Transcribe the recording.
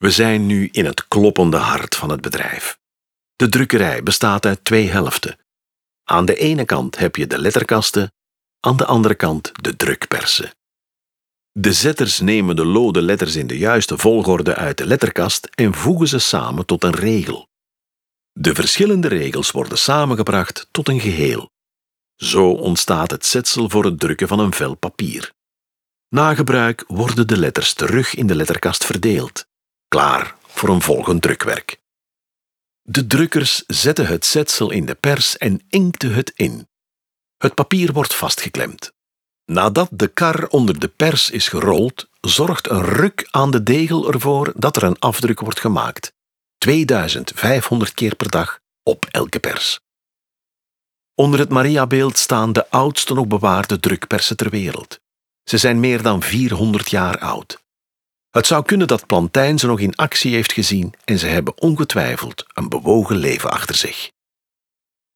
We zijn nu in het kloppende hart van het bedrijf. De drukkerij bestaat uit twee helften. Aan de ene kant heb je de letterkasten, aan de andere kant de drukpersen. De zetters nemen de lode letters in de juiste volgorde uit de letterkast en voegen ze samen tot een regel. De verschillende regels worden samengebracht tot een geheel. Zo ontstaat het zetsel voor het drukken van een vel papier. Na gebruik worden de letters terug in de letterkast verdeeld, klaar voor een volgend drukwerk. De drukkers zetten het zetsel in de pers en inkten het in. Het papier wordt vastgeklemd. Nadat de kar onder de pers is gerold, zorgt een ruk aan de degel ervoor dat er een afdruk wordt gemaakt. 2500 keer per dag op elke pers. Onder het Mariabeeld staan de oudste nog bewaarde drukpersen ter wereld. Ze zijn meer dan 400 jaar oud. Het zou kunnen dat Plantijn ze nog in actie heeft gezien en ze hebben ongetwijfeld een bewogen leven achter zich.